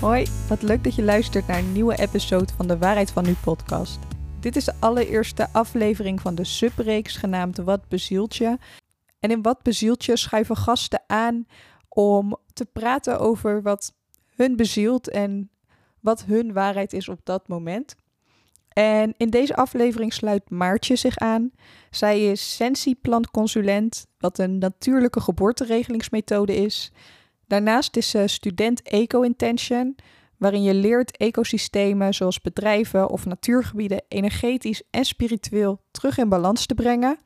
Hoi, wat leuk dat je luistert naar een nieuwe episode van de Waarheid van Nu podcast. Dit is de allereerste aflevering van de subreeks genaamd Wat bezielt je? En in Wat bezielt je schuiven gasten aan om te praten over wat hun bezielt en wat hun waarheid is op dat moment. En in deze aflevering sluit Maartje zich aan. Zij is sensieplantconsulent, wat een natuurlijke geboorteregelingsmethode is. Daarnaast is ze student Eco-Intention, waarin je leert ecosystemen zoals bedrijven of natuurgebieden energetisch en spiritueel terug in balans te brengen.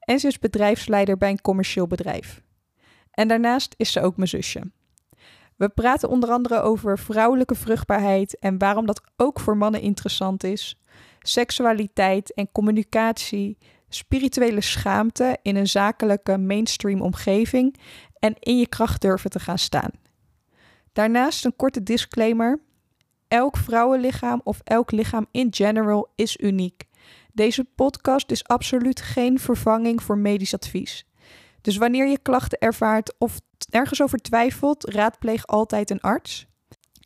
En ze is bedrijfsleider bij een commercieel bedrijf. En daarnaast is ze ook mijn zusje. We praten onder andere over vrouwelijke vruchtbaarheid en waarom dat ook voor mannen interessant is, seksualiteit en communicatie, spirituele schaamte in een zakelijke mainstream omgeving en in je kracht durven te gaan staan. Daarnaast een korte disclaimer. Elk vrouwenlichaam of elk lichaam in general is uniek. Deze podcast is absoluut geen vervanging voor medisch advies. Dus wanneer je klachten ervaart of ergens over twijfelt, raadpleeg altijd een arts.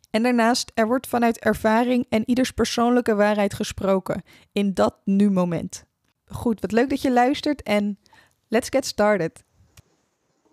En daarnaast, er wordt vanuit ervaring en ieders persoonlijke waarheid gesproken in dat nu moment. Goed, wat leuk dat je luistert en let's get started.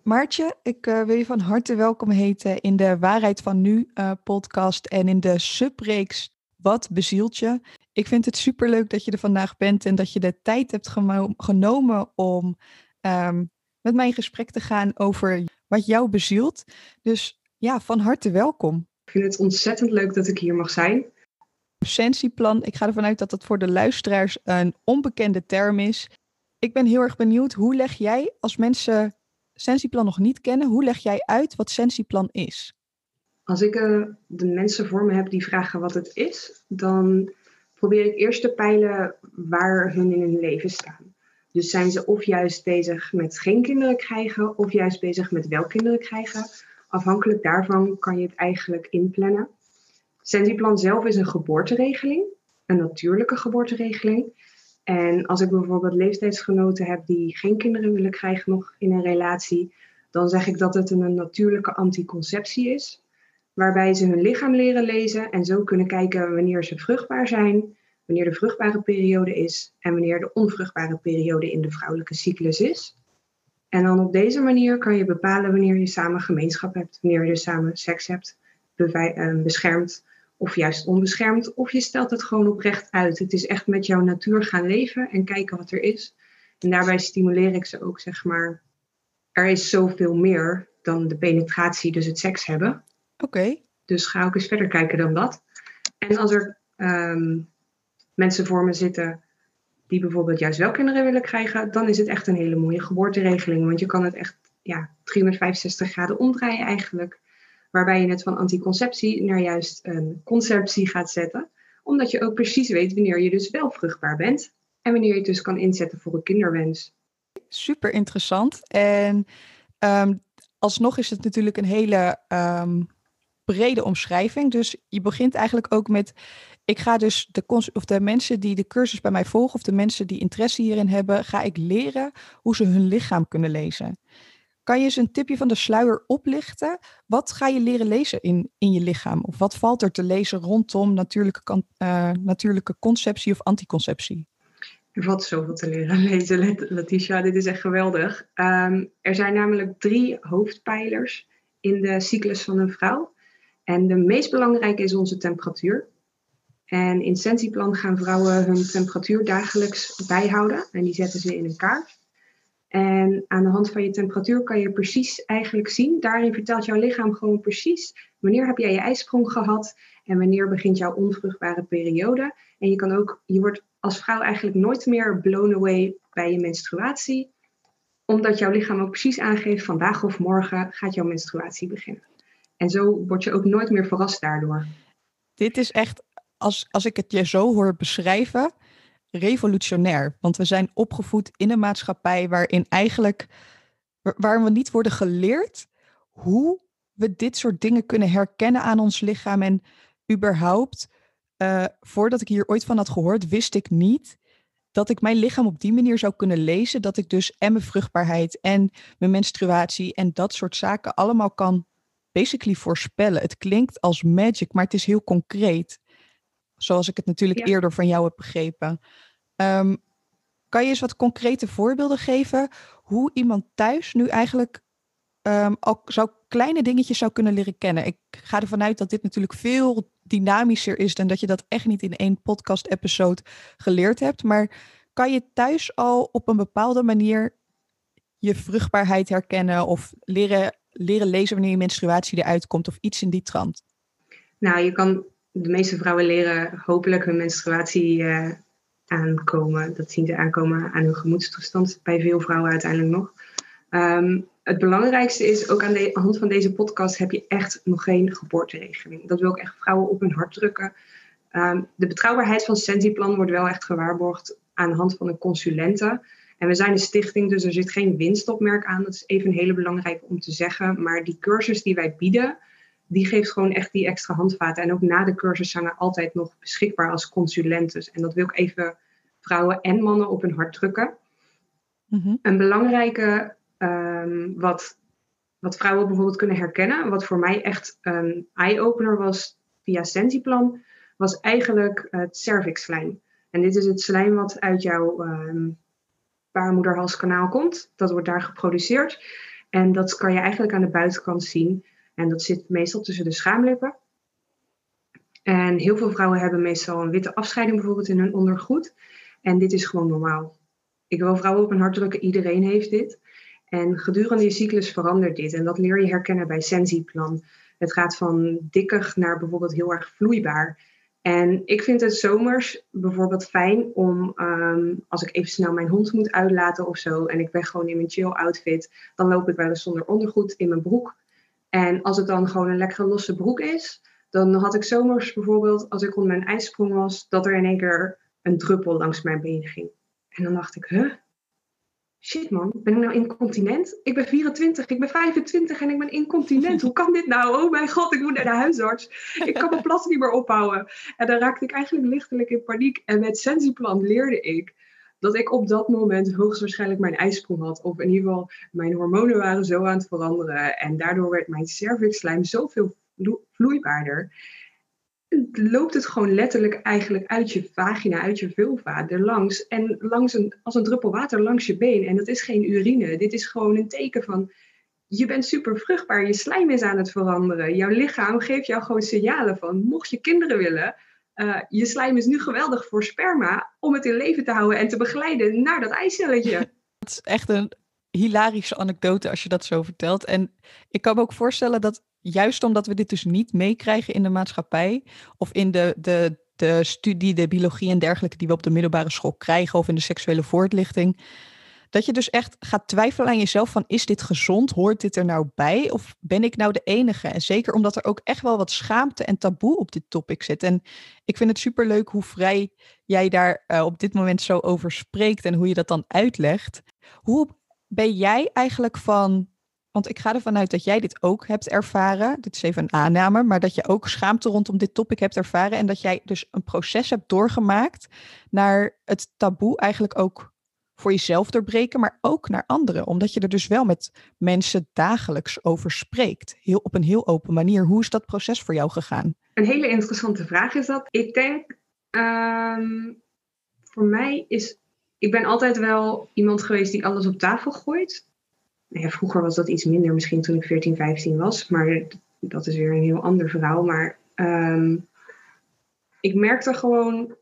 Maartje, ik uh, wil je van harte welkom heten in de Waarheid van Nu uh, podcast en in de subreeks Wat bezielt je? Ik vind het superleuk dat je er vandaag bent en dat je de tijd hebt genomen om um, met mij in gesprek te gaan over wat jou bezielt. Dus ja, van harte welkom. Ik vind het ontzettend leuk dat ik hier mag zijn. Sentieplan, ik ga ervan uit dat dat voor de luisteraars een onbekende term is. Ik ben heel erg benieuwd, hoe leg jij als mensen Sensiplan nog niet kennen, hoe leg jij uit wat Sensiplan is? Als ik uh, de mensen voor me heb die vragen wat het is, dan probeer ik eerst te peilen waar hun in hun leven staan. Dus zijn ze of juist bezig met geen kinderen krijgen, of juist bezig met wel kinderen krijgen. Afhankelijk daarvan kan je het eigenlijk inplannen. Sensiplan zelf is een geboorteregeling, een natuurlijke geboorteregeling. En als ik bijvoorbeeld leeftijdsgenoten heb die geen kinderen willen krijgen nog in een relatie, dan zeg ik dat het een natuurlijke anticonceptie is, waarbij ze hun lichaam leren lezen en zo kunnen kijken wanneer ze vruchtbaar zijn, wanneer de vruchtbare periode is en wanneer de onvruchtbare periode in de vrouwelijke cyclus is. En dan op deze manier kan je bepalen wanneer je samen gemeenschap hebt, wanneer je samen seks hebt, eh, beschermd of juist onbeschermd, of je stelt het gewoon oprecht uit. Het is echt met jouw natuur gaan leven en kijken wat er is. En daarbij stimuleer ik ze ook, zeg maar, er is zoveel meer dan de penetratie, dus het seks hebben. Oké. Dus ga ook eens verder kijken dan dat. En als er ehm, mensen voor me zitten die bijvoorbeeld juist wel kinderen willen krijgen, dan is het echt een hele mooie geboorteregeling. Want je kan het echt ja, 365 graden omdraaien eigenlijk waarbij je het van anticonceptie naar juist een conceptie gaat zetten. Omdat je ook precies weet wanneer je dus wel vruchtbaar bent en wanneer je het dus kan inzetten voor een kinderwens. Super interessant. En um, alsnog is het natuurlijk een hele ehm, brede omschrijving. Dus je begint eigenlijk ook met. Ik ga dus de, of de mensen die de cursus bij mij volgen, of de mensen die interesse hierin hebben, ga ik leren hoe ze hun lichaam kunnen lezen. Kan je eens een tipje van de sluier oplichten? Wat ga je leren lezen in, in je lichaam? Of wat valt er te lezen rondom natuurlijke, uh, natuurlijke conceptie of anticonceptie? Er valt zoveel te leren lezen, Letitia. Dit is echt geweldig. Um, er zijn namelijk drie hoofdpijlers in de cyclus van een vrouw. En de meest belangrijke is onze temperatuur. En in Sensiplan gaan vrouwen hun temperatuur dagelijks bijhouden. En die zetten ze in een kaart. En aan de hand van je temperatuur kan je precies eigenlijk zien. Daarin vertelt jouw lichaam gewoon precies wanneer heb jij je ijsprong gehad en wanneer begint jouw onvruchtbare periode. En je kan ook, je wordt als vrouw eigenlijk nooit meer blown away bij je menstruatie, omdat jouw lichaam ook precies aangeeft vandaag of morgen gaat jouw menstruatie beginnen. En zo word je ook nooit meer verrast daardoor. Dit is echt, als, als ik het je zo hoor beschrijven, revolutionair. Want we zijn opgevoed in een maatschappij waarin eigenlijk, waar we niet worden geleerd hoe we dit soort dingen kunnen herkennen aan ons lichaam. En überhaupt, uh, voordat ik hier ooit van had gehoord, wist ik niet dat ik mijn lichaam op die manier zou kunnen lezen. Dat ik dus en mijn vruchtbaarheid en mijn menstruatie en dat soort zaken allemaal kan basically voorspellen. Het klinkt als magic, maar het is heel concreet. Zoals ik het natuurlijk eerder van jou heb begrepen. Ehm, kan je eens wat concrete voorbeelden geven hoe iemand thuis nu eigenlijk um, al zou kleine dingetjes zou kunnen leren kennen? Ik ga ervan uit dat dit natuurlijk veel dynamischer is dan dat je dat echt niet in één podcast-episode geleerd hebt. Maar kan je thuis al op een bepaalde manier je vruchtbaarheid herkennen of leren, leren lezen wanneer je menstruatie eruit komt of iets in die trant? Nou, je kan de meeste vrouwen leren hopelijk hun menstruatie uh, aankomen. Dat zien ze aankomen aan hun gemoedstoestand. Bij veel vrouwen uiteindelijk nog. Ehm, het belangrijkste is, ook aan de hand van deze podcast heb je echt nog geen geboorteregeling. Dat wil ik echt vrouwen op hun hart drukken. Ehm, de betrouwbaarheid van Sentiplan wordt wel echt gewaarborgd aan de hand van een consulente. En we zijn een stichting, dus er zit geen winstopmerk aan. Dat is even een hele belangrijke om te zeggen. Maar die cursus die wij bieden, die geeft gewoon echt die extra handvaten. En ook na de cursus zijn we altijd nog beschikbaar als consulentes. En dat wil ik even vrouwen en mannen op hun hart drukken. Mhm. Een belangrijke um, wat, wat vrouwen bijvoorbeeld kunnen herkennen, wat voor mij echt een eye-opener was via Sensiplan, was eigenlijk het cervixslijm. En dit is het slijm wat uit jouw um, baarmoederhalskanaal komt. Dat wordt daar geproduceerd. En dat kan je eigenlijk aan de buitenkant zien. En dat zit meestal tussen de schaamlippen. En heel veel vrouwen hebben meestal een witte afscheiding bijvoorbeeld in hun ondergoed. En dit is gewoon normaal. Ik wil vrouwen op een hart drukken, iedereen heeft dit. En gedurende je cyclus verandert dit. En dat leer je herkennen bij Sensiplan. Het gaat van dikkig naar bijvoorbeeld heel erg vloeibaar. En ik vind het zomers bijvoorbeeld fijn om, ehm, als ik even snel mijn hond moet uitlaten of zo, en ik ben gewoon in mijn chill outfit, dan loop ik wel eens zonder ondergoed in mijn broek. En als het dan gewoon een lekkere losse broek is, dan had ik zomers bijvoorbeeld, als ik onder mijn ijsprong was, dat er in één keer een druppel langs mijn been ging. En dan dacht ik, huh? Shit man, ben ik nou incontinent? Ik ben 24, ik ben 25 en ik ben incontinent. Hoe kan dit nou? Oh mijn god, ik moet naar de huisarts. Ik kan mijn plas niet meer ophouden. En dan raakte ik eigenlijk lichtelijk in paniek. En met Sensiplan leerde ik dat ik op dat moment hoogstwaarschijnlijk mijn ijsprong had. Of in ieder geval, mijn hormonen waren zo aan het veranderen. En daardoor werd mijn cervixslijm zoveel vloeibaarder loopt het gewoon letterlijk eigenlijk uit je vagina, uit je vulva, erlangs. En langs een, als een druppel water langs je been. En dat is geen urine. Dit is gewoon een teken van, je bent super vruchtbaar. Je slijm is aan het veranderen. Jouw lichaam geeft jou gewoon signalen van, mocht je kinderen willen... Uh, je slijm is nu geweldig voor sperma om het in leven te houden en te begeleiden naar dat eicelletje. Dat is echt een hilarische anekdote als je dat zo vertelt. En ik kan me ook voorstellen dat juist omdat we dit dus niet meekrijgen in de maatschappij of in de, de, de studie, de biologie en dergelijke die we op de middelbare school krijgen of in de seksuele voortlichting, dat je dus echt gaat twijfelen aan jezelf van is dit gezond? Hoort dit er nou bij? Of ben ik nou de enige? En zeker omdat er ook echt wel wat schaamte en taboe op dit topic zit. En ik vind het superleuk hoe vrij jij daar uh, op dit moment zo over spreekt en hoe je dat dan uitlegt. Hoe ben jij eigenlijk van want ik ga ervan uit dat jij dit ook hebt ervaren. Dit is even een aanname, maar dat je ook schaamte rondom dit topic hebt ervaren. En dat jij dus een proces hebt doorgemaakt naar het taboe eigenlijk ook voor jezelf doorbreken, maar ook naar anderen. Omdat je er dus wel met mensen dagelijks over spreekt. Heel, op een heel open manier. Hoe is dat proces voor jou gegaan? Een hele interessante vraag is dat. Ik denk, um, voor mij is. Ik ben altijd wel iemand geweest die alles op tafel gooit vroeger was dat iets minder, misschien toen ik 14, 15 was. Maar dat is weer een heel ander verhaal. Maar um, ik merkte gewoon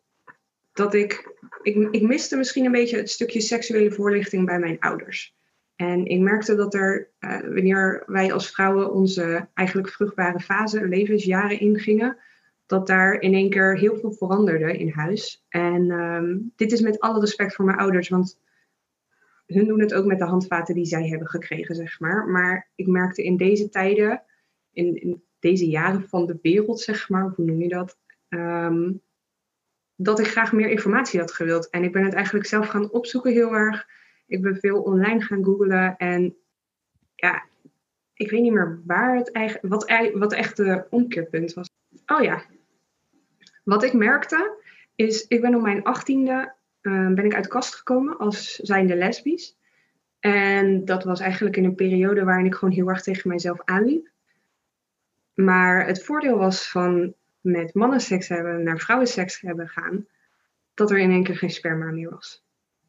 dat ik, ik. Ik miste misschien een beetje het stukje seksuele voorlichting bij mijn ouders. En ik merkte dat er, uh, wanneer wij als vrouwen onze eigenlijk vruchtbare fase, levensjaren ingingen, dat daar in één keer heel veel veranderde in huis. En um, dit is met alle respect voor mijn ouders, want hun doen het ook met de handvaten die zij hebben gekregen, zeg maar. Maar ik merkte in deze tijden, in, in deze jaren van de wereld, zeg maar, hoe noem je dat? Ehm, dat ik graag meer informatie had gewild. En ik ben het eigenlijk zelf gaan opzoeken heel erg. Ik ben veel online gaan googlen. En ja, ik weet niet meer waar het eigenlijk, wat, wat echt de omkeerpunt was. Oh ja, wat ik merkte is, ik ben op mijn achttiende Ehm, ben ik uit kast gekomen als zijnde lesbisch. En dat was eigenlijk in een periode waarin ik gewoon heel erg tegen mijzelf aanliep. Maar het voordeel was van met mannen seks hebben naar vrouwen seks hebben gaan, dat er in één keer geen sperma meer was.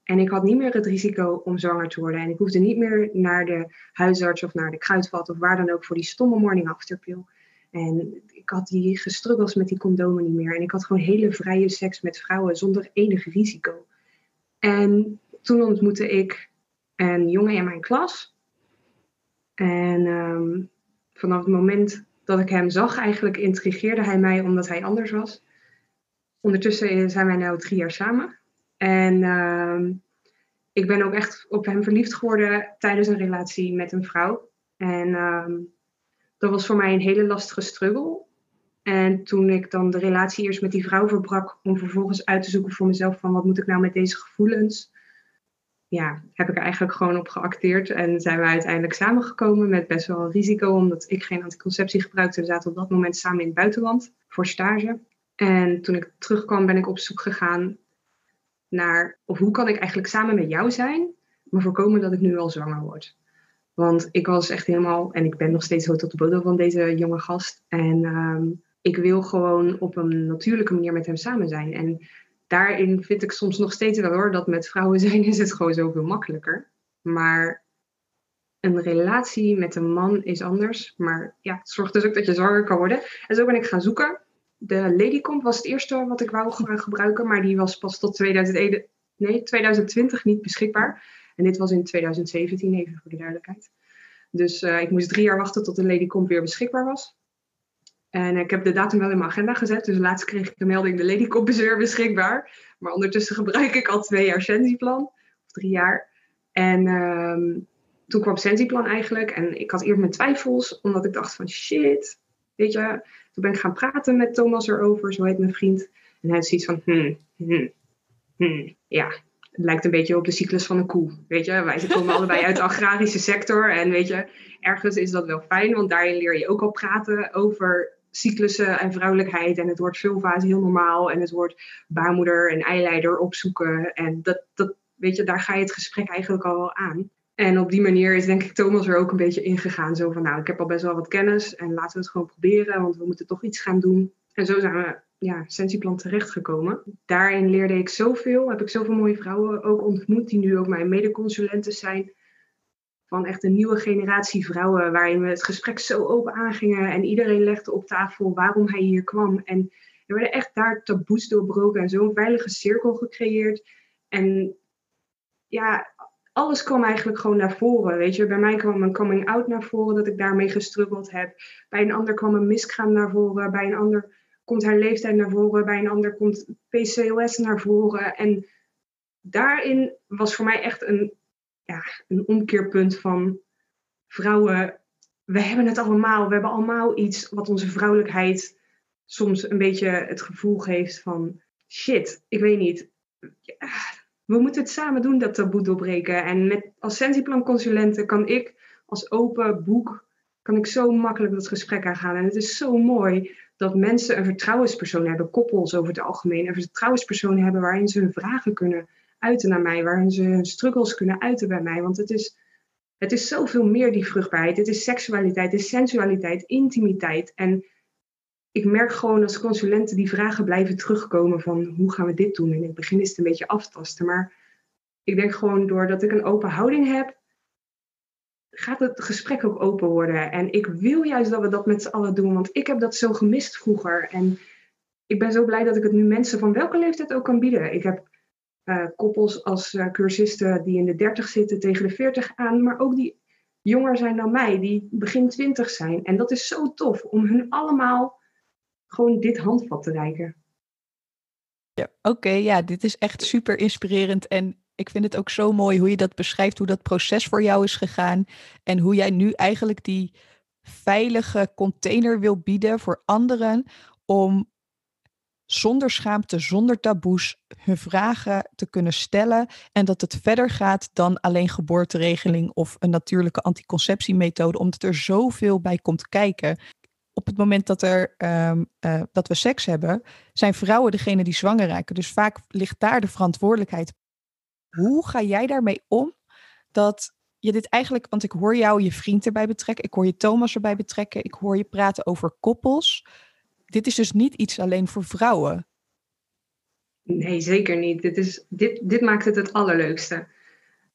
En ik had niet meer het risico om zwanger te worden. En ik hoefde niet meer naar de huisarts of naar de kruidvat of waar dan ook voor die stomme morning after pill. En ik had die gestruggles met die condomen niet meer. En ik had gewoon hele vrije seks met vrouwen zonder enig risico. En toen ontmoette ik een jongen in mijn klas. En ehm, vanaf het moment dat ik hem zag, eigenlijk intrigeerde hij mij omdat hij anders was. Ondertussen zijn wij nu drie jaar samen. En ehm, ik ben ook echt op hem verliefd geworden tijdens een relatie met een vrouw. En ehm, dat was voor mij een hele lastige struggle. En toen ik dan de relatie eerst met die vrouw verbrak, om vervolgens uit te zoeken voor mezelf van wat moet ik nou met deze gevoelens, ja, heb ik er eigenlijk gewoon op geacteerd. En zijn we uiteindelijk samengekomen met best wel risico, omdat ik geen anticonceptie gebruikte. We zaten op dat moment samen in het buitenland voor stage. En toen ik terugkwam, ben ik op zoek gegaan naar, of hoe kan ik eigenlijk samen met jou zijn, maar voorkomen dat ik nu al zwanger word. Want ik was echt helemaal, en ik ben nog steeds tot de bodem van deze jonge gast. En ehm, ik wil gewoon op een natuurlijke manier met hem samen zijn. En daarin vind ik soms nog steeds wel hoor, dat met vrouwen zijn is het gewoon zoveel makkelijker. Maar een relatie met een man is anders. Maar ja, het zorgt dus ook dat je zwanger kan worden. En zo ben ik gaan zoeken. De Ladycomp was het eerste wat ik wou gaan gebruiken, maar die was pas tot 2001, nee, 2020 niet beschikbaar. En dit was in 2017, even voor de duidelijkheid. Dus uh, ik moest drie jaar wachten tot de Ladycomp weer beschikbaar was. En ik heb de datum wel in mijn agenda gezet. Dus laatst kreeg ik de melding, de Ladycomp is weer beschikbaar. Maar ondertussen gebruik ik al twee jaar Sensiplan. Of drie jaar. En um, toen kwam Sensiplan eigenlijk. En ik had eerst mijn twijfels, omdat ik dacht van shit, weet je. Toen ben ik gaan praten met Thomas erover, zo heet mijn vriend. En hij had zoiets van, hmm, hmm, hmm, ja, het lijkt een beetje op de cyclus van een koe. Weet je, wij komen allebei uit de agrarische sector. En weet je, ergens is dat wel fijn, want daarin leer je ook al praten over cyclussen en vrouwelijkheid. En het woord vulva heel normaal. En het woord baarmoeder en eileider opzoeken. En dat, dat, weet je, daar ga je het gesprek eigenlijk al wel aan. En op die manier is denk ik Thomas er ook een beetje ingegaan. Zo van, nou, ik heb al best wel wat kennis en laten we het gewoon proberen, want we moeten toch iets gaan doen. En zo zijn we ja, Sensiplan terechtgekomen. Daarin leerde ik zoveel, heb ik zoveel mooie vrouwen ook ontmoet, die nu ook mijn medeconsulenten zijn. Van echt een nieuwe generatie vrouwen, waarin we het gesprek zo open aangingen en iedereen legde op tafel waarom hij hier kwam. En er werden echt daar taboes doorbroken en zo'n veilige cirkel gecreëerd. En ja, alles kwam eigenlijk gewoon naar voren. Weet je, bij mij kwam een coming out naar voren dat ik daarmee gestruggeld heb. Bij een ander kwam een miskraam naar voren. Bij een ander komt haar leeftijd naar voren. Bij een ander komt PCOS naar voren. En daarin was voor mij echt een, ja, een omkeerpunt van vrouwen. We hebben het allemaal. We hebben allemaal iets wat onze vrouwelijkheid soms een beetje het gevoel geeft van shit, ik weet niet. We moeten het samen doen, dat taboe doorbreken. En met, als Sensiplan-consulenten kan ik als open boek, kan ik zo makkelijk dat gesprek aangaan. En het is zo mooi dat mensen een vertrouwenspersoon hebben, koppels over het algemeen, een vertrouwenspersoon hebben waarin ze hun vragen kunnen uiten naar mij, waarin ze hun struggles kunnen uiten bij mij. Want het is, het is zoveel meer die vruchtbaarheid. Het is seksualiteit, het is sensualiteit, intimiteit. En ik merk gewoon als consulenten die vragen blijven terugkomen van hoe gaan we dit doen? En in het begin is het een beetje aftasten, maar ik denk gewoon doordat ik een open houding heb, gaat het gesprek ook open worden. En ik wil juist dat we dat met z'n allen doen, want ik heb dat zo gemist vroeger. En ik ben zo blij dat ik het nu mensen van welke leeftijd ook kan bieden. Ik heb uh, koppels als uh, cursisten die in de 30 zitten tegen de 40 aan, maar ook die jonger zijn dan mij, die begin 20 zijn. En dat is zo tof om hun allemaal gewoon dit handvat te reiken. Ja, Oké, ja, dit is echt super inspirerend. En ik vind het ook zo mooi hoe je dat beschrijft, hoe dat proces voor jou is gegaan. En hoe jij nu eigenlijk die veilige container wil bieden voor anderen om zonder schaamte, zonder taboes hun vragen te kunnen stellen. En dat het verder gaat dan alleen geboorteregeling of een natuurlijke anticonceptiemethode, omdat er zoveel bij komt kijken op het moment dat, er, ehm, eh, dat we seks hebben, zijn vrouwen degene die zwanger raken. Dus vaak ligt daar de verantwoordelijkheid. Hoe ga jij daarmee om dat je dit eigenlijk, want ik hoor jou je vriend erbij betrekken, ik hoor je Thomas erbij betrekken, ik hoor je praten over koppels. Dit is dus niet iets alleen voor vrouwen. Nee, zeker niet. Dit, is, dit, dit maakt het het allerleukste.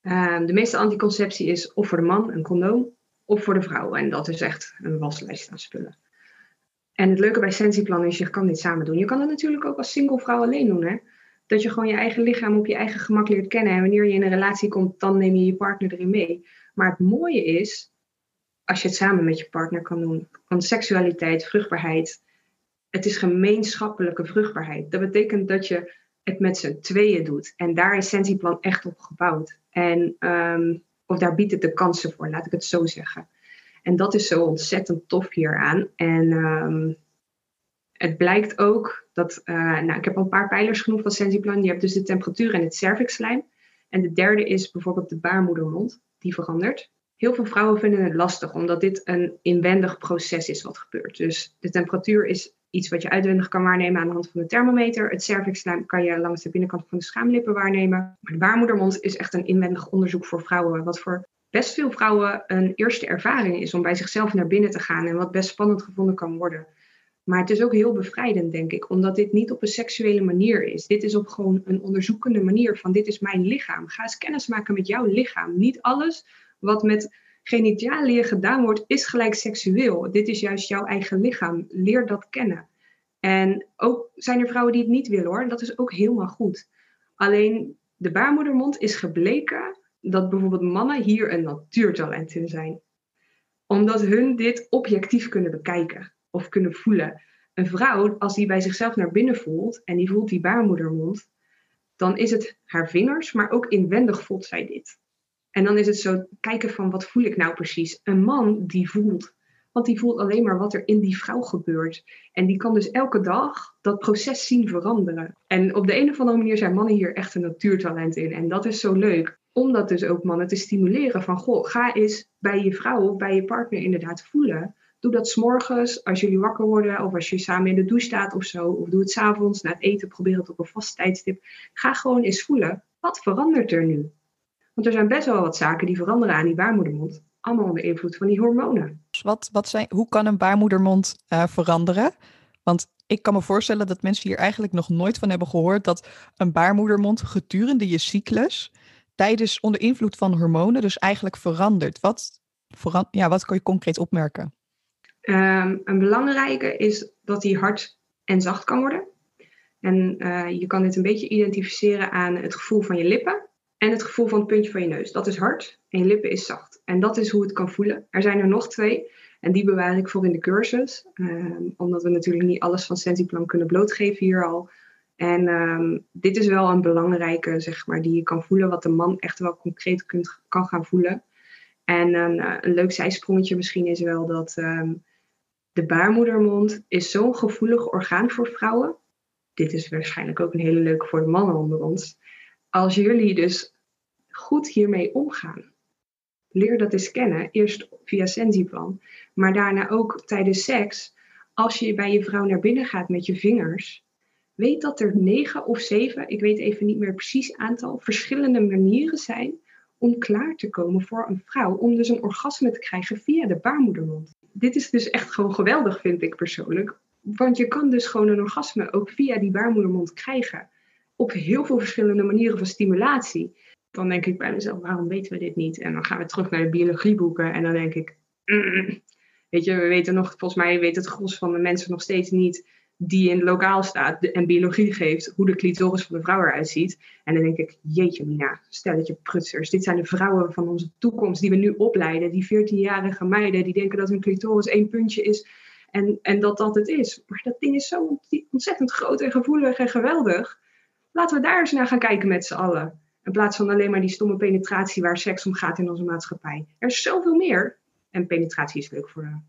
Ehm, de meeste anticonceptie is of voor de man een condoom, of voor de vrouw. En dat is echt een waslijst aan spullen. En het leuke bij Sensiplan is, je kan dit samen doen. Je kan het natuurlijk ook als single vrouw alleen doen. Hè? Dat je gewoon je eigen lichaam op je eigen gemak leert kennen. En wanneer je in een relatie komt, dan neem je je partner erin mee. Maar het mooie is, als je het samen met je partner kan doen. Want seksualiteit, vruchtbaarheid, het is gemeenschappelijke vruchtbaarheid. Dat betekent dat je het met z'n tweeën doet. En daar is Sensiplan echt op gebouwd. En, um, of daar biedt het de kansen voor, laat ik het zo zeggen. En dat is zo ontzettend tof hieraan. En um, het blijkt ook dat, uh, nou, ik heb al een paar pijlers genoemd van Sensiplan. Je hebt dus de temperatuur en het cervixlijm. En de derde is bijvoorbeeld de baarmoedermond, die verandert. Heel veel vrouwen vinden het lastig, omdat dit een inwendig proces is wat gebeurt. Dus de temperatuur is iets wat je uitwendig kan waarnemen aan de hand van de thermometer. Het cervixlijm kan je langs de binnenkant van de schaamlippen waarnemen. Maar de baarmoedermond is echt een inwendig onderzoek voor vrouwen, wat voor best veel vrouwen een eerste ervaring is om bij zichzelf naar binnen te gaan en wat best spannend gevonden kan worden. Maar het is ook heel bevrijdend, denk ik, omdat dit niet op een seksuele manier is. Dit is op gewoon een onderzoekende manier van dit is mijn lichaam. Ga eens kennis maken met jouw lichaam. Niet alles wat met genitaliën gedaan wordt, is gelijk seksueel. Dit is juist jouw eigen lichaam. Leer dat kennen. En ook zijn er vrouwen die het niet willen hoor. Dat is ook helemaal goed. Alleen de baarmoedermond is gebleken dat bijvoorbeeld mannen hier een natuurtalent in zijn. Omdat hun dit objectief kunnen bekijken of kunnen voelen. Een vrouw, als die bij zichzelf naar binnen voelt en die voelt die baarmoedermond, dan is het haar vingers, maar ook inwendig voelt zij dit. En dan is het zo kijken van wat voel ik nou precies. Een man die voelt, want die voelt alleen maar wat er in die vrouw gebeurt. En die kan dus elke dag dat proces zien veranderen. En op de een of andere manier zijn mannen hier echt een natuurtalent in. En dat is zo leuk. Om dat dus ook mannen te stimuleren van goh, ga eens bij je vrouw of bij je partner inderdaad voelen. Doe dat s'morgens als jullie wakker worden of als je samen in de douche staat of zo. Of doe het s'avonds na het eten, probeer het op een vast tijdstip. Ga gewoon eens voelen, wat verandert er nu? Want er zijn best wel wat zaken die veranderen aan die baarmoedermond. Allemaal onder invloed van die hormonen. Dus wat, wat zijn, hoe kan een baarmoedermond uh, veranderen? Want ik kan me voorstellen dat mensen hier eigenlijk nog nooit van hebben gehoord dat een baarmoedermond gedurende je cyclus tijdens onder invloed van hormonen dus eigenlijk verandert. Wat, ja, wat kan je concreet opmerken? Um, een belangrijke is dat die hard en zacht kan worden. En uh, je kan dit een beetje identificeren aan het gevoel van je lippen en het gevoel van het puntje van je neus. Dat is hard en je lippen is zacht. En dat is hoe het kan voelen. Er zijn er nog twee. En die bewaar ik voor in de cursus. Um, omdat we natuurlijk niet alles van Sensiplan kunnen blootgeven hier al. En um, dit is wel een belangrijke, zeg maar, die je kan voelen. Wat de man echt wel concreet kunt, kan gaan voelen. En een, een leuk zijsprongetje misschien is wel dat um, de baarmoedermond is zo'n gevoelig orgaan voor vrouwen. Dit is waarschijnlijk ook een hele leuke voor de mannen onder ons als jullie dus goed hiermee omgaan, leer dat eens kennen. Eerst via Sensiplan, maar daarna ook tijdens seks. Als je bij je vrouw naar binnen gaat met je vingers, weet dat er negen of zeven, ik weet even niet meer precies aantal, verschillende manieren zijn om klaar te komen voor een vrouw. Om dus een orgasme te krijgen via de baarmoedermond. Dit is dus echt gewoon geweldig, vind ik persoonlijk. Want je kan dus gewoon een orgasme ook via die baarmoedermond krijgen op heel veel verschillende manieren van stimulatie. Dan denk ik bij mezelf, waarom weten we dit niet? En dan gaan we terug naar de biologieboeken en dan denk ik, weet je, we weten nog, volgens mij weet het gros van de mensen nog steeds niet die in lokaal staat en biologie geeft, hoe de clitoris van de vrouw eruit ziet. En dan denk ik, jeetje mina, stelletje prutsers. Dit zijn de vrouwen van onze toekomst die we nu opleiden. Die 14-jarige meiden die denken dat hun clitoris één puntje is en, en dat dat het is. Maar dat ding is zo ontzettend groot en gevoelig en geweldig. Laten we daar eens naar gaan kijken met z'n allen. In plaats van alleen maar die stomme penetratie waar seks om gaat in onze maatschappij. Er is zoveel meer. En penetratie is leuk voor de,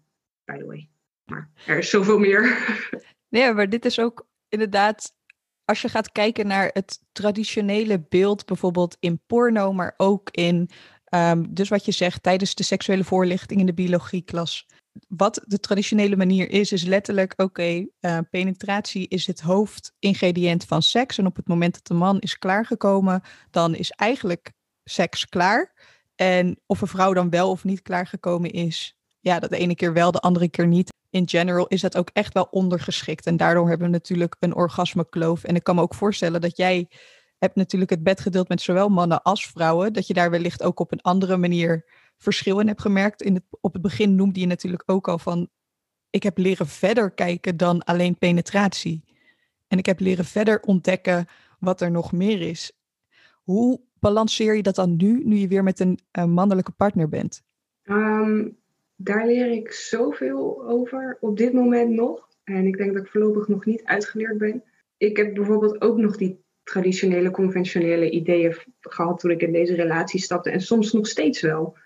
by the way. Maar er is zoveel meer. Nee, maar dit is ook inderdaad, als je gaat kijken naar het traditionele beeld, bijvoorbeeld in porno, maar ook in, um, dus wat je zegt, tijdens de seksuele voorlichting in de biologieklas wat de traditionele manier is, is letterlijk: oké, uh, penetratie is het hoofdingrediënt van seks. En op het moment dat de man is klaargekomen, dan is eigenlijk seks klaar. En of een vrouw dan wel of niet klaargekomen is, ja, dat de ene keer wel, de andere keer niet. In general is dat ook echt wel ondergeschikt. En daardoor hebben we natuurlijk een orgasmekloof. En ik kan me ook voorstellen dat jij hebt natuurlijk het bed gedeeld met zowel mannen als vrouwen. Dat je daar wellicht ook op een andere manier verschil in hebt gemerkt. In het, op het begin noemde je natuurlijk ook al van, ik heb leren verder kijken dan alleen penetratie. En ik heb leren verder ontdekken wat er nog meer is. Hoe balanceer je dat dan nu, nu je weer met een mannelijke partner bent? Ehm, daar leer ik zoveel over op dit moment nog. En ik denk dat ik voorlopig nog niet uitgeleerd ben. Ik heb bijvoorbeeld ook nog die traditionele, conventionele ideeën gehad toen ik in deze relatie stapte. En soms nog steeds wel.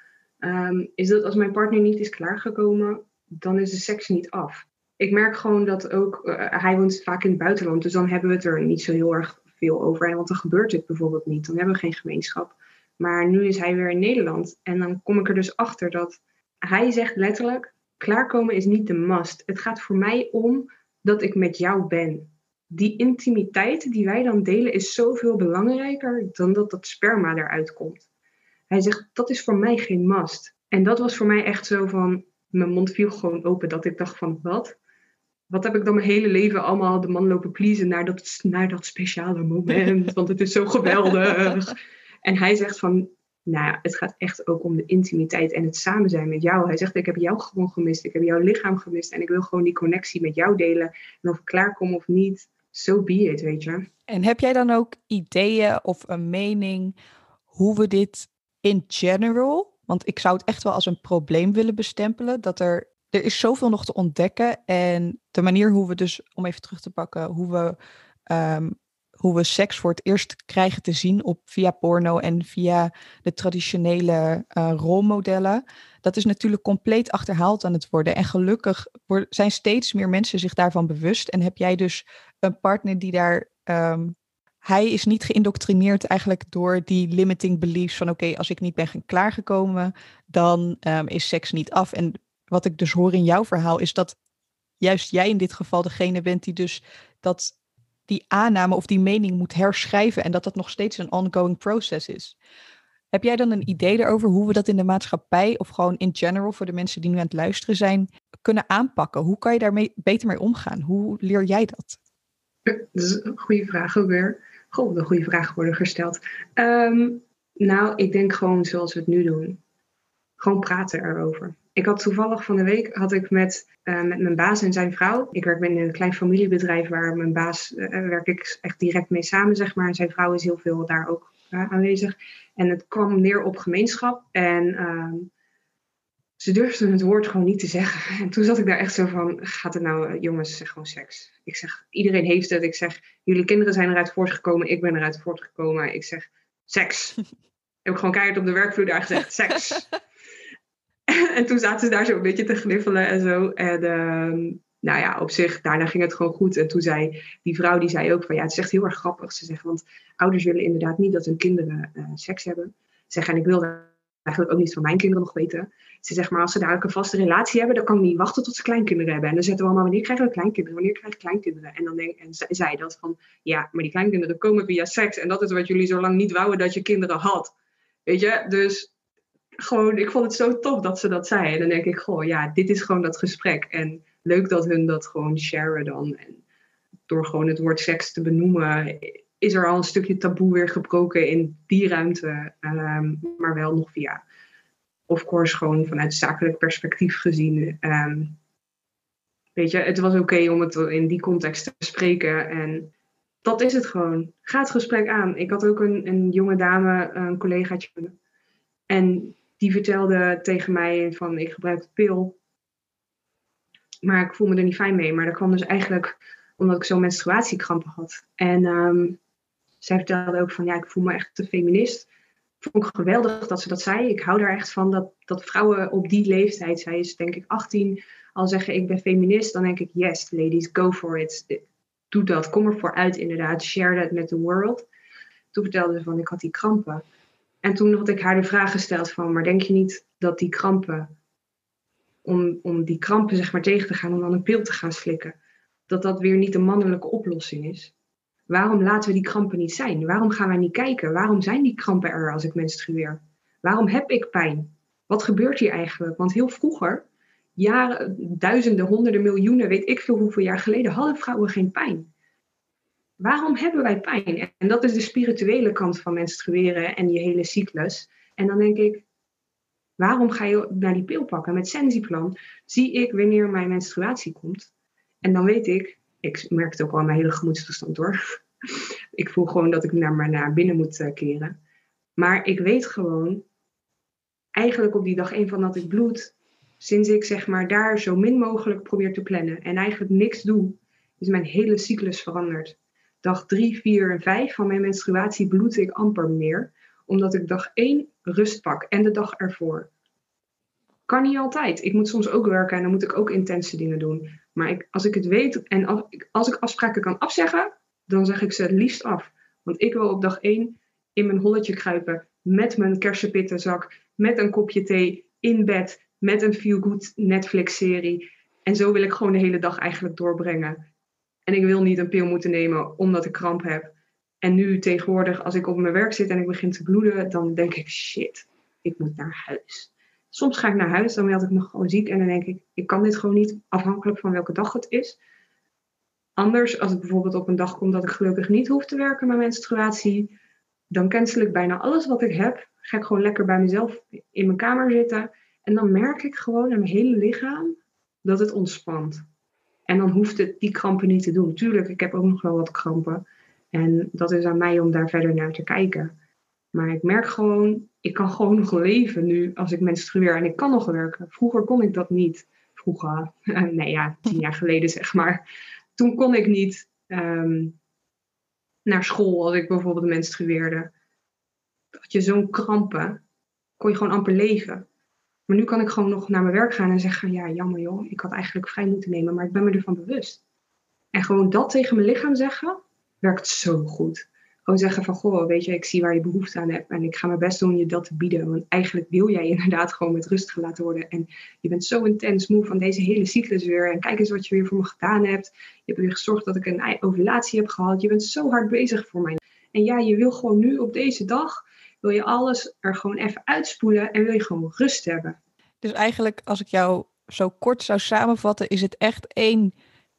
Ehm, is dat als mijn partner niet is klaargekomen, dan is de seks niet af. Ik merk gewoon dat ook, uh, hij woont vaak in het buitenland, dus dan hebben we het er niet zo heel erg veel over. Want dan gebeurt dit bijvoorbeeld niet, dan hebben we geen gemeenschap. Maar nu is hij weer in Nederland en dan kom ik er dus achter dat hij zegt letterlijk, klaarkomen is niet de must. Het gaat voor mij om dat ik met jou ben. Die intimiteit die wij dan delen is zoveel belangrijker dan dat dat sperma eruit komt. Hij zegt, dat is voor mij geen must. En dat was voor mij echt zo van, mijn mond viel gewoon open. Dat ik dacht van, wat? Wat heb ik dan mijn hele leven allemaal de man lopen pleasen naar dat, naar dat speciale moment? Want het is zo geweldig. En hij zegt van, nou ja, het gaat echt ook om de intimiteit en het samen zijn met jou. Hij zegt, ik heb jou gewoon gemist. Ik heb jouw lichaam gemist. En ik wil gewoon die connectie met jou delen. En of ik klaarkom of niet, zo so be it, weet je. En heb jij dan ook ideeën of een mening hoe we dit in general, want ik zou het echt wel als een probleem willen bestempelen, dat er, er is zoveel nog te ontdekken. En de manier hoe we dus, om even terug te pakken, hoe we, um, hoe we seks voor het eerst krijgen te zien op, via porno en via de traditionele uh, rolmodellen, dat is natuurlijk compleet achterhaald aan het worden. En gelukkig zijn steeds meer mensen zich daarvan bewust. En heb jij dus een partner die daar um, hij is niet geïndoctrineerd eigenlijk door die limiting beliefs van oké, als ik niet ben klaargekomen, dan um, is seks niet af. En wat ik dus hoor in jouw verhaal is dat juist jij in dit geval degene bent die dus dat die aanname of die mening moet herschrijven en dat dat nog steeds een ongoing process is. Heb jij dan een idee erover hoe we dat in de maatschappij of gewoon in general voor de mensen die nu aan het luisteren zijn kunnen aanpakken? Hoe kan je daarmee beter mee omgaan? Hoe leer jij dat? Dat is een goede vraag ook weer. Goh, een goede vraag worden gesteld. Ehm, nou, ik denk gewoon zoals we het nu doen. Gewoon praten erover. Ik had toevallig van de week had ik met, uh, met mijn baas en zijn vrouw. Ik werk binnen een klein familiebedrijf waar mijn baas uh, werk ik echt direct mee samen, zeg maar. Zijn vrouw is heel veel daar ook aanwezig. En het kwam neer op gemeenschap. En ehm, ze durfden het woord gewoon niet te zeggen. En toen zat ik daar echt zo van, gaat het nou, jongens, zeg gewoon seks. Ik zeg, iedereen heeft het. Ik zeg, jullie kinderen zijn eruit voortgekomen, ik ben eruit voortgekomen. Ik zeg, seks. heb ik gewoon keihard op de werkvloer daar gezegd, seks. en toen zaten ze daar zo een beetje te gniffelen en zo. En uh, nou ja, op zich, daarna ging het gewoon goed. En toen zei die vrouw, die zei ook van, ja, het is echt heel erg grappig. Ze zegt, want ouders willen inderdaad niet dat hun kinderen uh, seks hebben. Zeg, en ik wil eigenlijk ook niet van mijn kinderen nog weten. Ze zegt maar, als ze dadelijk een vaste relatie hebben, dan kan ik niet wachten tot ze kleinkinderen hebben. En dan zetten we allemaal, wanneer krijgen we kleinkinderen? Wanneer krijg kleinkinderen? En dan denk, en zei dat van, ja, maar die kleinkinderen komen via seks. En dat is wat jullie zo lang niet wouden dat je kinderen had. Weet je, dus gewoon, ik vond het zo tof dat ze dat zei. En dan denk ik, goh, ja, dit is gewoon dat gesprek. En leuk dat hun dat gewoon sharen dan. En door gewoon het woord seks te benoemen, is er al een stukje taboe weer gebroken in die ruimte. Um, maar wel nog via of course gewoon vanuit zakelijk perspectief gezien. Um, weet je, het was oké om het in die context te bespreken. En dat is het gewoon. Ga het gesprek aan. Ik had ook een, een jonge dame, een collegaatje. En die vertelde tegen mij van ik gebruik de pil. Maar ik voel me er niet fijn mee. Maar dat kwam dus eigenlijk omdat ik zo'n menstruatiekrampen had. En um, zij vertelde ook van ja, ik voel me echt te feminist vond ik geweldig dat ze dat zei. Ik hou daar echt van dat, dat vrouwen op die leeftijd, zij is denk ik 18, al zeggen ik ben feminist, dan denk ik yes, ladies, go for it. Doe dat, kom ervoor uit inderdaad, share that met the world. Toen vertelde ze van ik had die krampen. En toen had ik haar de vraag gesteld van, maar denk je niet dat die krampen, om, om die krampen zeg maar tegen te gaan, om dan een pil te gaan slikken, dat dat weer niet een mannelijke oplossing is? Waarom laten we die krampen niet zijn? Waarom gaan wij niet kijken? Waarom zijn die krampen er als ik menstrueer? Waarom heb ik pijn? Wat gebeurt hier eigenlijk? Want heel vroeger, jaren, duizenden, honderden, miljoenen, weet ik veel hoeveel jaar geleden, hadden vrouwen geen pijn. Waarom hebben wij pijn? En dat is de spirituele kant van menstrueren en je hele cyclus. En dan denk ik, waarom ga je naar die pil pakken? Met Sensiplan zie ik wanneer mijn menstruatie komt. En dan weet ik, ik merk het ook al aan mijn hele gemoedstoestand door. ik voel gewoon dat ik naar, naar binnen moet uh, keren. Maar ik weet gewoon, eigenlijk op die dag één van dat ik bloed, sinds ik zeg maar daar zo min mogelijk probeer te plannen en eigenlijk niks doe, is mijn hele cyclus veranderd. Dag 3, 4 en 5 van mijn menstruatie bloed ik amper meer, omdat ik dag 1 rust pak en de dag ervoor. Kan niet altijd. Ik moet soms ook werken en dan moet ik ook intense dingen doen. Maar ik, als ik het weet en als, als ik afspraken kan afzeggen, dan zeg ik ze het liefst af. Want ik wil op dag 1 in mijn holletje kruipen met mijn kersenpittenzak, met een kopje thee, in bed, met een feel-good Netflix-serie. En zo wil ik gewoon de hele dag eigenlijk doorbrengen. En ik wil niet een pil moeten nemen omdat ik kramp heb. En nu tegenwoordig, als ik op mijn werk zit en ik begin te bloeden, dan denk ik, shit, ik moet naar huis. Soms ga ik naar huis, dan meld ik me gewoon ziek en dan denk ik, ik kan dit gewoon niet, afhankelijk van welke dag het is. Anders, als het bijvoorbeeld op een dag komt dat ik gelukkig niet hoef te werken met menstruatie, dan cancel ik bijna alles wat ik heb. Ga ik gewoon lekker bij mezelf in mijn kamer zitten. En dan merk ik gewoon aan mijn hele lichaam dat het ontspant. En dan hoeft het die krampen niet te doen. Tuurlijk, ik heb ook nog wel wat krampen. En dat is aan mij om daar verder naar te kijken. Maar ik merk gewoon, ik kan gewoon nog leven nu als ik menstrueer. En ik kan nog werken. Vroeger kon ik dat niet. Vroeger, nee ja, tien jaar geleden zeg maar toen kon ik niet ehm, naar school als ik bijvoorbeeld menstrueerde. Dat je zo'n krampen, kon je gewoon amper leven. Maar nu kan ik gewoon nog naar mijn werk gaan en zeggen: Ja, jammer joh, ik had eigenlijk vrij moeten nemen, maar ik ben me ervan bewust. En gewoon dat tegen mijn lichaam zeggen, werkt zo goed. Gewoon zeggen van, goh, weet je, ik zie waar je behoefte aan hebt en ik ga mijn best doen je dat te bieden. Want eigenlijk wil jij inderdaad gewoon met rust gelaten worden. En je bent zo intens moe van deze hele cyclus weer. En kijk eens wat je weer voor me gedaan hebt. Je hebt weer gezorgd dat ik een ovulatie heb gehad. Je bent zo hard bezig voor mij. En ja, je wil gewoon nu op deze dag, wil je alles er gewoon even uitspoelen en wil je gewoon rust hebben. Dus eigenlijk, als ik jou zo kort zou samenvatten, is het echt één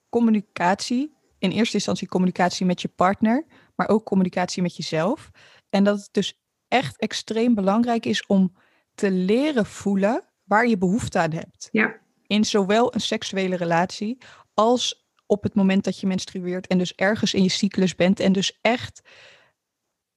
communicatie. In eerste instantie communicatie met je partner maar ook communicatie met jezelf. En dat het dus echt extreem belangrijk is om te leren voelen waar je behoefte aan hebt. Ja. In zowel een seksuele relatie als op het moment dat je menstrueert en dus ergens in je cyclus bent en dus echt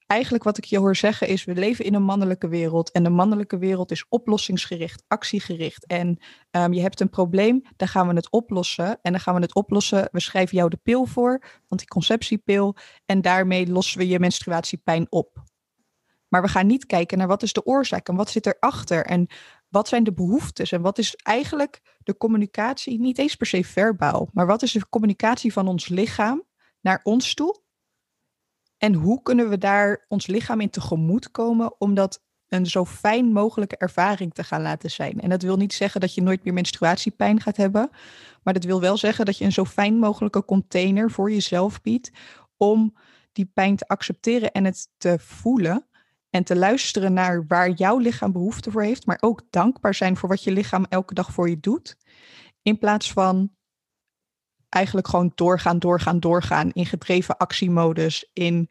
eigenlijk wat ik je hoor zeggen is, we leven in een mannelijke wereld. En de mannelijke wereld is oplossingsgericht, actiegericht. En um, je hebt een probleem, dan gaan we het oplossen. En dan gaan we het oplossen. We schrijven jou de pil voor, anticonceptiepil. En daarmee lossen we je menstruatiepijn op. Maar we gaan niet kijken naar wat is de oorzaak en wat zit erachter. En wat zijn de behoeftes en wat is eigenlijk de communicatie, niet eens per se verbaal, maar wat is de communicatie van ons lichaam naar ons toe en hoe kunnen we daar ons lichaam in tegemoet komen om dat een zo fijn mogelijke ervaring te gaan laten zijn? En dat wil niet zeggen dat je nooit meer menstruatiepijn gaat hebben, maar dat wil wel zeggen dat je een zo fijn mogelijke container voor jezelf biedt om die pijn te accepteren en het te voelen. En te luisteren naar waar jouw lichaam behoefte voor heeft, maar ook dankbaar zijn voor wat je lichaam elke dag voor je doet. In plaats van eigenlijk gewoon doorgaan, doorgaan, doorgaan in gedreven actiemodus, in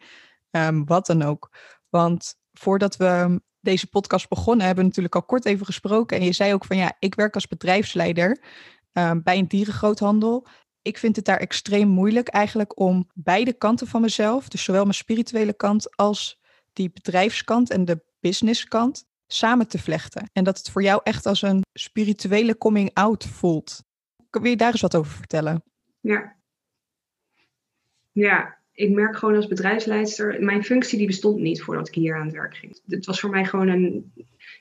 um, wat dan ook. Want voordat we deze podcast begonnen, hebben we natuurlijk al kort even gesproken. En je zei ook van ja, ik werk als bedrijfsleider um, bij een dierengroothandel. Ik vind het daar extreem moeilijk eigenlijk om beide kanten van mezelf, dus zowel mijn spirituele kant als die bedrijfskant en de businesskant, samen te vlechten. En dat het voor jou echt als een spirituele coming out voelt. Wil je daar eens wat over vertellen? Ja. Ja, ik merk gewoon als bedrijfsleider, mijn functie die bestond niet voordat ik hier aan het werk ging. Het was voor mij gewoon een,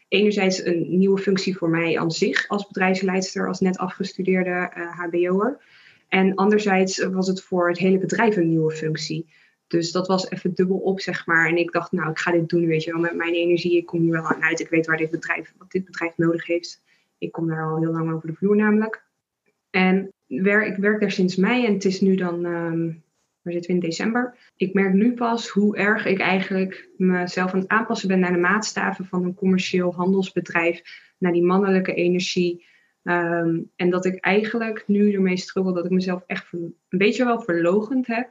enerzijds een nieuwe functie voor mij aan zich als bedrijfsleidster, als net afgestudeerde uh, eh, HBO'er. En anderzijds was het voor het hele bedrijf een nieuwe functie. Dus dat was even dubbel op, zeg maar. En ik dacht, nou, ik ga dit doen, weet je wel, met mijn energie. Ik kom hier wel aan uit. Ik weet waar dit bedrijf, wat dit bedrijf nodig heeft. Ik kom daar al heel lang over de vloer namelijk. En ik werk daar sinds mei en het is nu dan um, waar zitten we in december. Ik merk nu pas hoe erg ik eigenlijk mezelf aan het aanpassen ben naar de maatstaven van een commercieel handelsbedrijf, naar die mannelijke energie. Ehm, en dat ik eigenlijk nu ermee struggle dat ik mezelf echt een beetje wel verlogend heb.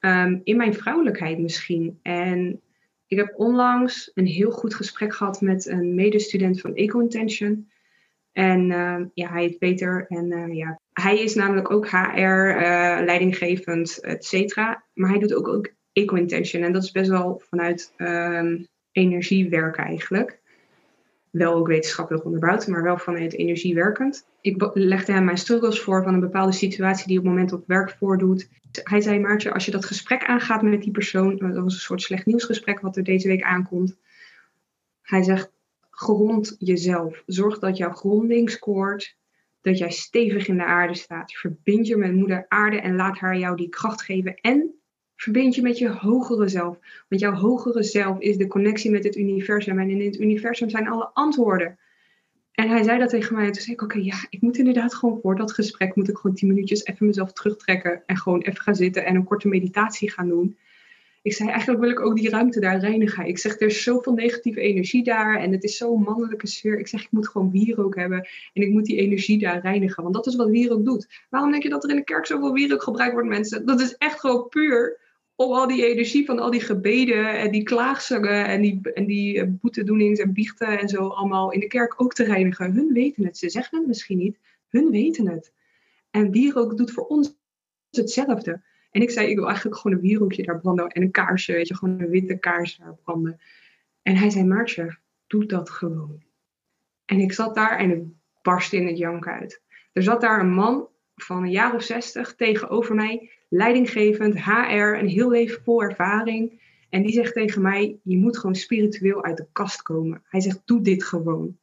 Ehm, in mijn vrouwelijkheid misschien. En ik heb onlangs een heel goed gesprek gehad met een medestudent van Eco-Intention. En uh, ja, hij heet Peter. En uh, ja, hij is namelijk ook HR, eh, leidinggevend, et cetera. Maar hij doet ook, ook Eco-Intention. En dat is best wel vanuit ehm, energiewerk eigenlijk wel ook wetenschappelijk onderbouwd, maar wel vanuit energie werkend. Ik legde hem mijn struggles voor van een bepaalde situatie die op het moment op werk voordoet. Hij zei, Maartje, als je dat gesprek aangaat met die persoon, dat was een soort slecht nieuwsgesprek wat er deze week aankomt. Hij zegt, grond jezelf. Zorg dat jouw gronding scoort, dat jij stevig in de aarde staat. Verbind je met moeder aarde en laat haar jou die kracht geven en verbind je met je hogere zelf. Want jouw hogere zelf is de connectie met het universum. En in het universum zijn alle antwoorden. En hij zei dat tegen mij. En toen zei ik, oké, ja, ik moet inderdaad gewoon voor dat gesprek... moet ik gewoon tien minuutjes even mezelf terugtrekken... en gewoon even gaan zitten en een korte meditatie gaan doen. Ik zei, eigenlijk wil ik ook die ruimte daar reinigen. Ik zeg, er is zoveel negatieve energie daar... en het is zo'n mannelijke sfeer. Ik zeg, ik moet gewoon wierook hebben... en ik moet die energie daar reinigen. Want dat is wat wierook doet. Waarom denk je dat er in de kerk zoveel wierook gebruikt wordt, mensen? Dat is echt gewoon puur om al die energie van al die gebeden en die klaagzangen en die, en die eh, boetedoenings en biechten en zo allemaal in de kerk ook te reinigen. Hun weten het. Ze zeggen het misschien niet. Hun weten het. En wierook doet voor ons hetzelfde. En ik zei, ik wil eigenlijk gewoon een wierookje daar branden en een kaarsje, weet je, gewoon een witte kaars daar branden. En hij zei, Maartje, doe dat gewoon. En ik zat daar en ik barstte in het jank uit. Er zat daar een man van een jaar of zestig tegenover mij, leidinggevend, HR, een heel leven vol ervaring. En die zegt tegen mij: Je moet gewoon spiritueel uit de kast komen. Hij zegt: Doe dit gewoon.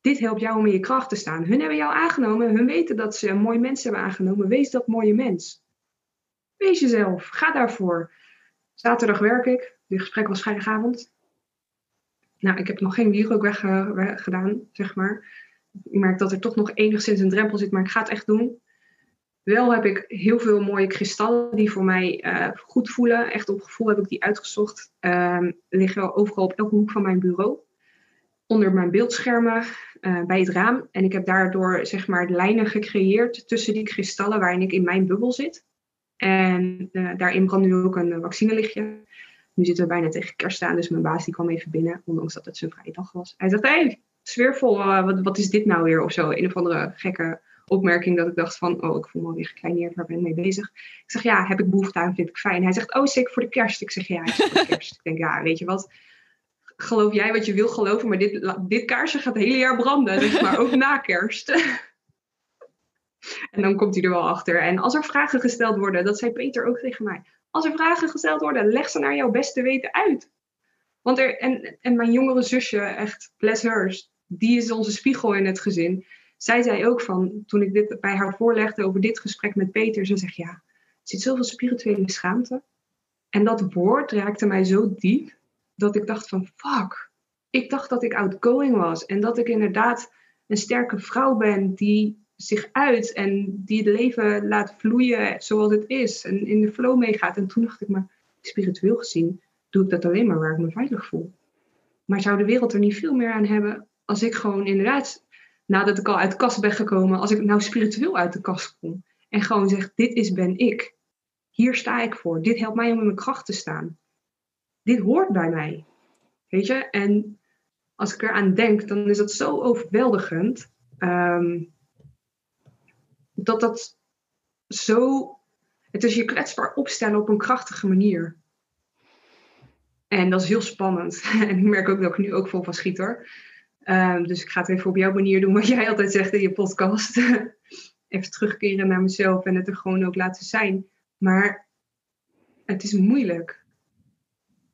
Dit helpt jou om in je kracht te staan. Hun hebben jou aangenomen. Hun weten dat ze een mooi mens hebben aangenomen. Wees dat mooie mens. Wees jezelf. Ga daarvoor. Zaterdag werk ik. Dit gesprek was vrijdagavond. Nou, ik heb nog geen wierook weggedaan, zeg maar. Ik merk dat er toch nog enigszins een drempel zit, maar ik ga het echt doen. Wel heb ik heel veel mooie kristallen die voor mij uh, goed voelen. Echt op gevoel heb ik die uitgezocht. Um, liggen overal op elke hoek van mijn bureau. Onder mijn beeldschermen, uh, bij het raam. En ik heb daardoor zeg maar lijnen gecreëerd tussen die kristallen waarin ik in mijn bubbel zit. En uh, daarin brandt nu ook een vaccinelichtje. Nu zitten we bijna tegen kerst aan, dus mijn baas die kwam even binnen, ondanks dat het zijn vrije dag was. Hij zegt, hé, hey, sfeervol, wat, wat is dit nou weer? Of zo, een of andere gekke opmerking dat ik dacht van, oh, ik voel me alweer gekleineerd, waar ben ik mee bezig? Ik zeg, ja, heb ik behoefte aan, vind ik fijn. Hij zegt, oh, zeker voor de kerst. Ik zeg, ja, is voor de kerst. ik denk, ja, weet je wat, geloof jij wat je wil geloven, maar dit, dit kaarsje gaat het hele jaar branden, dus maar ook na kerst. En dan komt hij er wel achter. En als er vragen gesteld worden, dat zei Peter ook tegen mij, als er vragen gesteld worden, leg ze naar jouw beste weten uit. Want er, en, en mijn jongere zusje, echt, bless die is onze spiegel in het gezin zij zei ook van, toen ik dit bij haar voorlegde over dit gesprek met Peter, ze zegt ja, er zit zoveel spirituele schaamte. En dat woord raakte mij zo diep dat ik dacht van fuck, ik dacht dat ik outgoing was en dat ik inderdaad een sterke vrouw ben die zich uit en die het leven laat vloeien zoals het is en in de flow meegaat. En toen dacht ik, maar spiritueel gezien doe ik dat alleen maar waar ik me veilig voel. Maar zou de wereld er niet veel meer aan hebben als ik gewoon inderdaad nadat ik al uit de kast ben gekomen, als ik nou spiritueel uit de kast kom en gewoon zeg, dit is ben ik. Hier sta ik voor. Dit helpt mij om in mijn kracht te staan. Dit hoort bij mij. Weet je? En als ik eraan denk, dan is dat zo overweldigend. Ehm, dat dat zo. Het is je kwetsbaar opstellen op een krachtige manier. En dat is heel spannend. En ik merk ook dat ik nu ook vol van schiet. Ehm, dus ik ga het even op jouw manier doen, wat jij altijd zegt in je podcast. even terugkeren naar mezelf en het er gewoon ook laten zijn. Maar het is moeilijk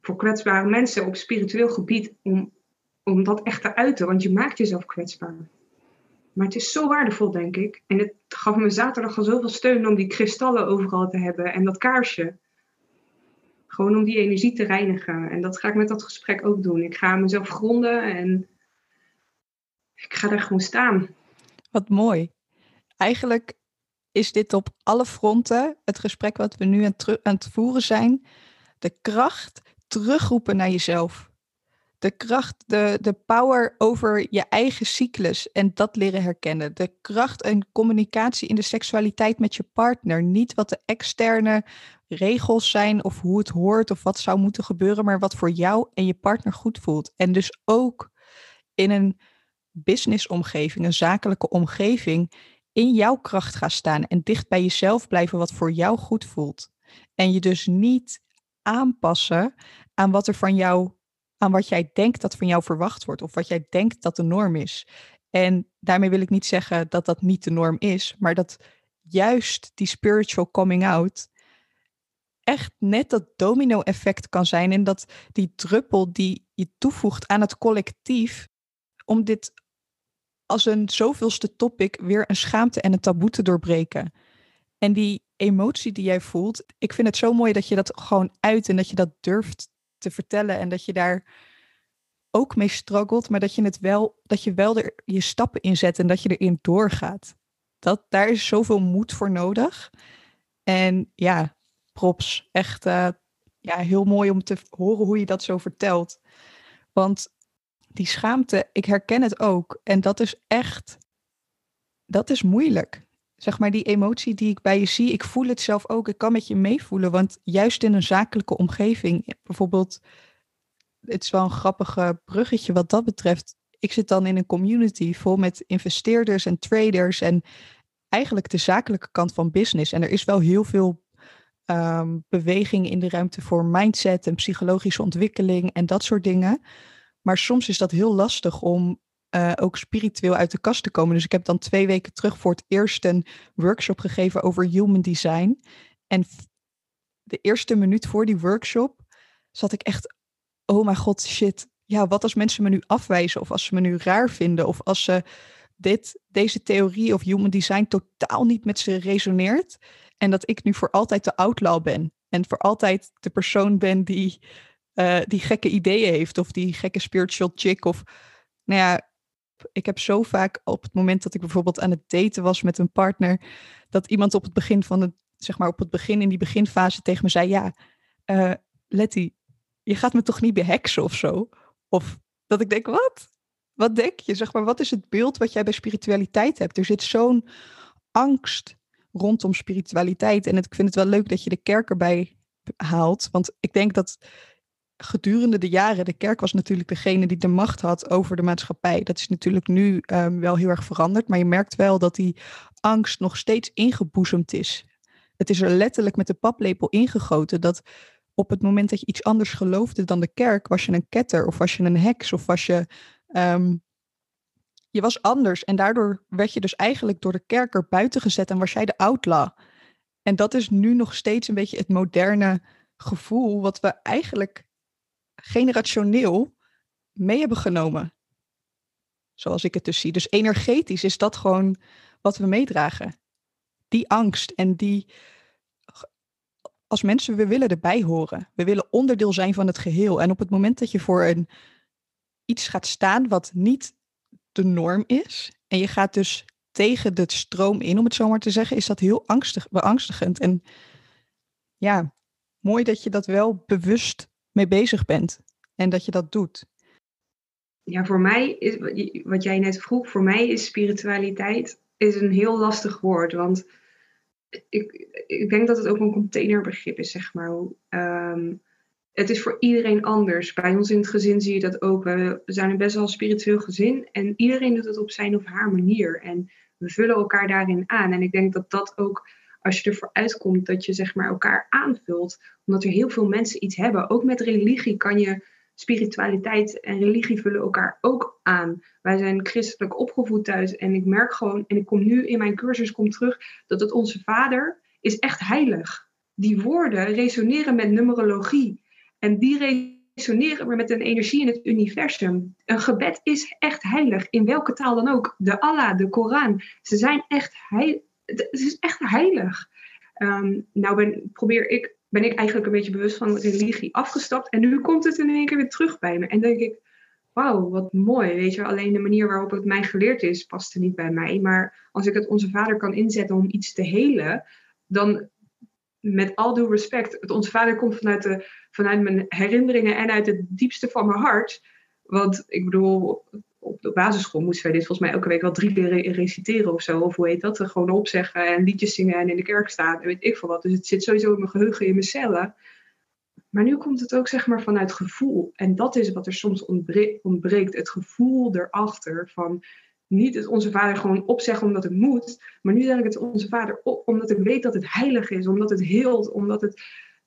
voor kwetsbare mensen op spiritueel gebied om, om dat echt te uiten, want je maakt jezelf kwetsbaar. Maar het is zo waardevol, denk ik. En het gaf me zaterdag al zoveel steun om die kristallen overal te hebben en dat kaarsje. Gewoon om die energie te reinigen. En dat ga ik met dat gesprek ook doen. Ik ga mezelf gronden en ik ga daar gewoon staan. Wat mooi. Eigenlijk is dit op alle fronten, het gesprek wat we nu aan, aan het voeren zijn, de kracht terugroepen naar jezelf. De kracht, de, de power over je eigen cyclus en dat leren herkennen. De kracht en communicatie in de seksualiteit met je partner. Niet wat de externe regels zijn of hoe het hoort of wat zou moeten gebeuren, maar wat voor jou en je partner goed voelt. En dus ook in een businessomgeving, een zakelijke omgeving, in jouw kracht gaan staan en dicht bij jezelf blijven wat voor jou goed voelt. En je dus niet aanpassen aan wat er van jou, aan wat jij denkt dat van jou verwacht wordt of wat jij denkt dat de norm is. En daarmee wil ik niet zeggen dat dat niet de norm is, maar dat juist die spiritual coming out echt net dat domino-effect kan zijn en dat die druppel die je toevoegt aan het collectief om dit als een zoveelste topic weer een schaamte en een taboe te doorbreken. En die emotie die jij voelt, ik vind het zo mooi dat je dat gewoon uit en dat je dat durft te vertellen en dat je daar ook mee struggelt, maar dat je het wel, dat je wel er, je stappen inzet en dat je erin doorgaat. Dat, daar is zoveel moed voor nodig. En ja, props. Echt uh, ja, heel mooi om te horen hoe je dat zo vertelt. Want die schaamte, ik herken het ook. En dat is echt, dat is moeilijk. Zeg maar die emotie die ik bij je zie, ik voel het zelf ook. Ik kan met je meevoelen, want juist in een zakelijke omgeving, bijvoorbeeld, het is wel een grappige bruggetje wat dat betreft. Ik zit dan in een community vol met investeerders en traders en eigenlijk de zakelijke kant van business. En er is wel heel veel um, beweging in de ruimte voor mindset en psychologische ontwikkeling en dat soort dingen. Maar soms is dat heel lastig om uh, ook spiritueel uit de kast te komen. Dus ik heb dan twee weken terug voor het eerst een workshop gegeven over human design. En de eerste minuut voor die workshop zat ik echt, oh mijn god, shit. Ja, wat als mensen me nu afwijzen of als ze me nu raar vinden of als ze dit, deze theorie of human design totaal niet met ze resoneert. En dat ik nu voor altijd de outlaw ben. En voor altijd de persoon ben die, uh, die gekke ideeën heeft. Of die gekke spiritual chick. Of nou ja, ik heb zo vaak op het moment dat ik bijvoorbeeld aan het daten was met een partner. Dat iemand op het begin van het, zeg maar op het begin in die beginfase tegen me zei. Ja, uh, Letty, je gaat me toch niet beheksen of zo? Of dat ik denk, wat? Wat denk je? Zeg maar, wat is het beeld wat jij bij spiritualiteit hebt? Er zit zo'n angst rondom spiritualiteit. En ik vind het wel leuk dat je de kerk erbij haalt. Want ik denk dat gedurende de jaren, de kerk was natuurlijk degene die de macht had over de maatschappij. Dat is natuurlijk nu um, wel heel erg veranderd. Maar je merkt wel dat die angst nog steeds ingeboezemd is. Het is er letterlijk met de paplepel ingegoten dat op het moment dat je iets anders geloofde dan de kerk, was je een ketter of was je een heks of was je um, je was anders en daardoor werd je dus eigenlijk door de kerker buiten gezet en was jij de outlaw. En dat is nu nog steeds een beetje het moderne gevoel wat we eigenlijk generationeel mee hebben genomen. Zoals ik het dus zie. Dus energetisch is dat gewoon wat we meedragen. Die angst en die. Als mensen, we willen erbij horen. We willen onderdeel zijn van het geheel. En op het moment dat je voor een, iets gaat staan wat niet de norm is. En je gaat dus tegen de stroom in, om het zo maar te zeggen, is dat heel angstig, beangstigend. En ja, mooi dat je dat wel bewust mee bezig bent en dat je dat doet. Ja, voor mij is wat jij net vroeg, voor mij is spiritualiteit is een heel lastig woord. Want ik, ik denk dat het ook een containerbegrip is, zeg maar. Um, het is voor iedereen anders. Bij ons in het gezin zie je dat ook. We zijn een best wel spiritueel gezin en iedereen doet het op zijn of haar manier. En we vullen elkaar daarin aan. En ik denk dat dat ook, als je ervoor uitkomt, dat je zeg maar elkaar aanvult. Omdat er heel veel mensen iets hebben. Ook met religie kan je spiritualiteit en religie vullen elkaar ook aan. Wij zijn christelijk opgevoed thuis en ik merk gewoon, en ik kom nu in mijn cursus kom terug, dat het onze vader is echt heilig. Die woorden resoneren met numerologie. En die resoneren met een energie in het universum. Een gebed is echt heilig, in welke taal dan ook. De Allah, de Koran, ze zijn echt heilig. Het is echt heilig. Um, nou ben, probeer ik, ben ik eigenlijk een beetje bewust van religie afgestapt. En nu komt het in één keer weer terug bij me. En denk ik, wauw, wat mooi. Weet je, alleen de manier waarop het mij geleerd is, past er niet bij mij. Maar als ik het onze vader kan inzetten om iets te helen, dan met al due respect, het onze vader komt vanuit, de, vanuit mijn herinneringen en uit het diepste van mijn hart. Want ik bedoel, op de basisschool moesten wij dit volgens mij elke week wel drie keer reciteren of zo. Of hoe heet dat? Gewoon opzeggen en liedjes zingen en in de kerk staan en weet ik veel wat. Dus het zit sowieso in mijn geheugen, in mijn cellen. Maar nu komt het ook zeg maar vanuit gevoel. En dat is wat er soms ontbreekt. Het gevoel erachter van niet het onze vader gewoon opzeggen omdat het moet. Maar nu zeg ik het onze vader op omdat ik weet dat het heilig is. Omdat het heelt. Omdat het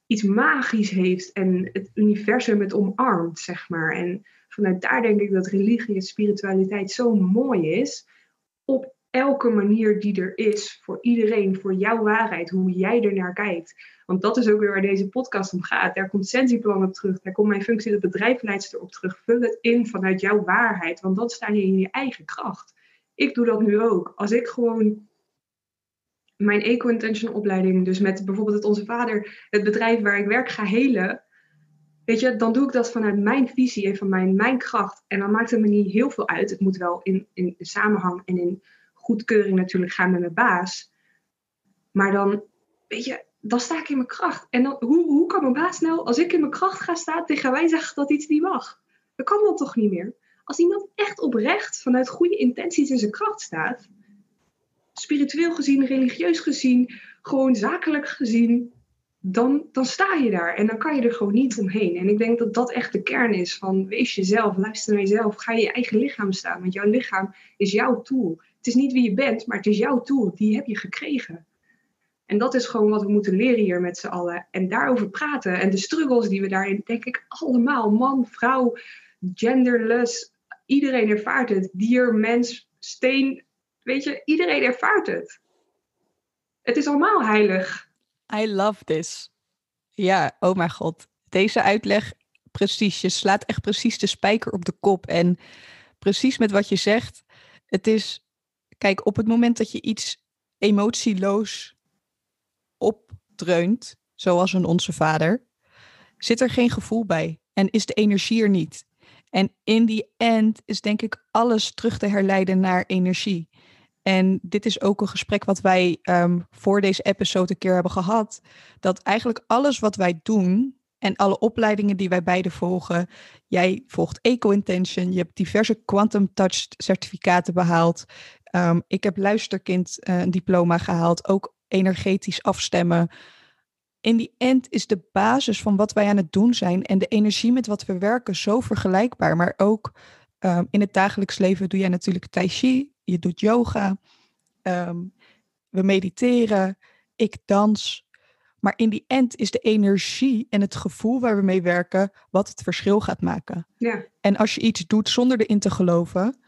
iets magisch heeft. En het universum het omarmt, zeg maar. En vanuit daar denk ik dat religie en spiritualiteit zo mooi is. Op elke manier die er is. Voor iedereen. Voor jouw waarheid. Hoe jij er naar kijkt. Want dat is ook weer waar deze podcast om gaat. Daar komt Sensiplan op terug. Daar komt mijn functie de bedrijfsleidster op terug. Vul het in vanuit jouw waarheid. Want dan sta je in je eigen kracht. Ik doe dat nu ook. Als ik gewoon mijn eco-intention opleiding, dus met bijvoorbeeld het Onze Vader, het bedrijf waar ik werk, ga helen. Weet je, dan doe ik dat vanuit mijn visie en van mijn, mijn kracht. En dan maakt het me niet heel veel uit. Het moet wel in, in samenhang en in goedkeuring natuurlijk gaan met mijn baas. Maar dan, weet je, dan sta ik in mijn kracht. En dan, hoe, hoe kan mijn baas nou, als ik in mijn kracht ga staan, tegen wij zeggen dat iets niet mag? Dat kan dan toch niet meer? Als iemand echt oprecht vanuit goede intenties in zijn kracht staat, spiritueel gezien, religieus gezien, gewoon zakelijk gezien, dan, dan sta je daar en dan kan je er gewoon niet omheen. En ik denk dat dat echt de kern is van wees jezelf, luister naar jezelf, ga je eigen lichaam staan, want jouw lichaam is jouw tool. Het is niet wie je bent, maar het is jouw tool, die heb je gekregen. En dat is gewoon wat we moeten leren hier met z'n allen. En daarover praten. En de struggles die we daarin, denk ik, allemaal, man, vrouw, genderless, iedereen ervaart het. Dier, mens, steen, weet je, iedereen ervaart het. Het is allemaal heilig. I love this. Ja, oh mijn god. Deze uitleg, precies. Je slaat echt precies de spijker op de kop. En precies met wat je zegt. Het is, kijk, op het moment dat je iets emotieloos opdreunt, zoals een Onze Vader, zit er geen gevoel bij en is de energie er niet. En in die end is denk ik alles terug te herleiden naar energie. En dit is ook een gesprek wat wij ehm, voor deze episode een keer hebben gehad. Dat eigenlijk alles wat wij doen en alle opleidingen die wij beide volgen. Jij volgt Eco Intention, je hebt diverse Quantum Touch certificaten behaald. Um, ik heb luisterkind uh, een diploma gehaald, ook energetisch afstemmen. In die end is de basis van wat wij aan het doen zijn en de energie met wat we werken zo vergelijkbaar. Maar ook ehm, in het dagelijks leven doe jij natuurlijk tai chi, je doet yoga, ehm, we mediteren, ik dans. Maar in die end is de energie en het gevoel waar we mee werken wat het verschil gaat maken. Ja. En als je iets doet zonder erin te geloven,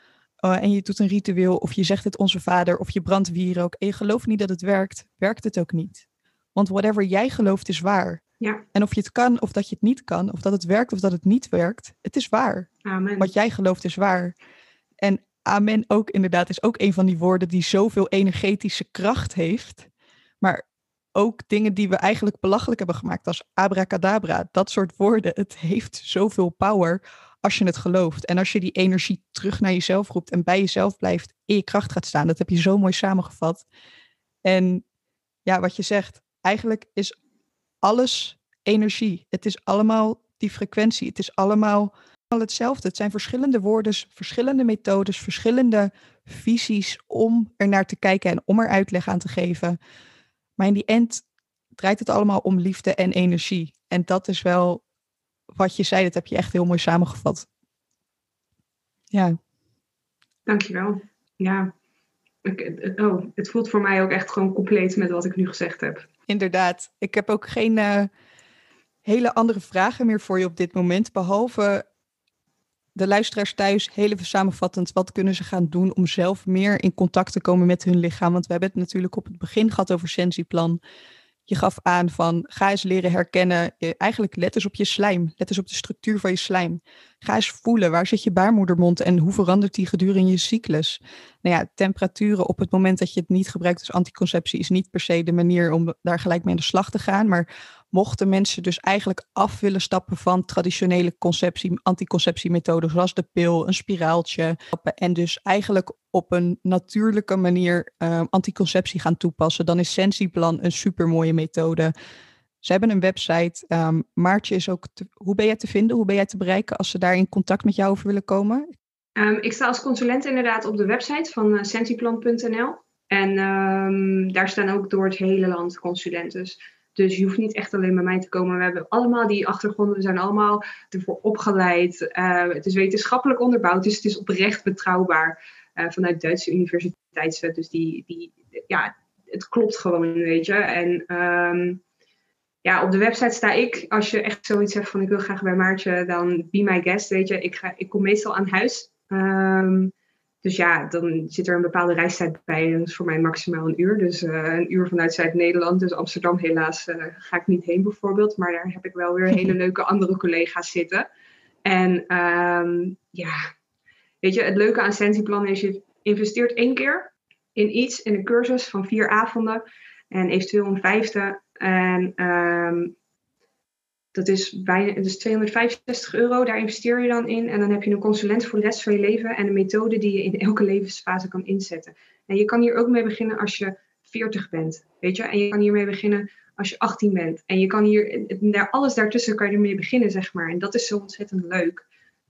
uh, en je doet een ritueel of je zegt het onze vader of je brandt wierook en je gelooft niet dat het werkt, werkt het ook niet. Want whatever jij gelooft is waar. Ja. En of je het kan of dat je het niet kan, of dat het werkt of dat het niet werkt, het is waar. Amen. Wat jij gelooft is waar. En amen ook inderdaad is ook een van die woorden die zoveel energetische kracht heeft. Maar ook dingen die we eigenlijk belachelijk hebben gemaakt als abracadabra, dat soort woorden, het heeft zoveel power als je het gelooft. En als je die energie terug naar jezelf roept en bij jezelf blijft, in je kracht gaat staan. Dat heb je zo mooi samengevat. En ja, wat je zegt, eigenlijk is alles energie. Het is allemaal die frequentie. Het is allemaal hetzelfde. Het zijn verschillende woorden, verschillende methodes, verschillende visies om er naar te kijken en om er uitleg aan te geven. Maar in die end draait het allemaal om liefde en energie. En dat is wel wat je zei, dat heb je echt heel mooi samengevat. Ja. Dankjewel. Ja. Ik, oh, het voelt voor mij ook echt gewoon compleet met wat ik nu gezegd heb. Inderdaad. Ik heb ook geen uh, hele andere vragen meer voor je op dit moment. Behalve de luisteraars thuis, heel even samenvattend. Wat kunnen ze gaan doen om zelf meer in contact te komen met hun lichaam? Want we hebben het natuurlijk op het begin gehad over Sensiplan. Je gaf aan van ga eens leren herkennen. Eigenlijk let eens op je slijm. Let eens op de structuur van je slijm. Ga eens voelen waar zit je baarmoedermond en hoe verandert die gedurende je cyclus. Nou ja, temperaturen op het moment dat je het niet gebruikt als anticonceptie is niet per se de manier om daar gelijk mee aan de slag te gaan. Maar mochten mensen dus eigenlijk af willen stappen van traditionele conceptie, anticonceptiemethoden zoals de pil, een spiraaltje. En dus eigenlijk op een natuurlijke manier uh, anticonceptie gaan toepassen, dan is Sensiplan een supermooie methode. Ze hebben een website. Um, Maartje is ook. hoe ben jij te vinden? Hoe ben jij te bereiken als ze daar in contact met jou over willen komen? Um, ik sta als consulent inderdaad op de website van uh. En daar staan ook door het hele land consulenten. Dus je hoeft niet echt alleen bij mij te komen. We hebben allemaal die achtergronden. We zijn allemaal ervoor opgeleid. Uh, het is wetenschappelijk onderbouwd. Dus het is oprecht betrouwbaar uh, vanuit Duitse universiteiten. Dus die, die, ja, het klopt gewoon, weet je. En um, ja, op de website sta ik. Als je echt zoiets hebt van ik wil graag bij Maartje, dan be my guest, weet je. Ik, ga, ik kom meestal aan huis. Um, dus ja, dan zit er een bepaalde reistijd bij. Dat is voor mij maximaal een uur. Dus uh, een uur vanuit Zuid-Nederland. Dus Amsterdam helaas uh, ga ik niet heen bijvoorbeeld. Maar daar heb ik wel weer hele leuke andere collega's zitten. En um, ja, weet je, het leuke aan Sensiplan is je investeert één keer in iets, in een cursus van vier avonden. En eventueel een vijfde. En um, dat is, bijna, dus 265 euro, daar investeer je dan in. En dan heb je een consulent voor de rest van je leven en een methode die je in elke levensfase kan inzetten. En je kan hier ook mee beginnen als je 40 bent, weet je. En je kan hiermee beginnen als je 18 bent. En je kan hier, alles daartussen kan je ermee beginnen, zeg maar. En dat is zo ontzettend leuk.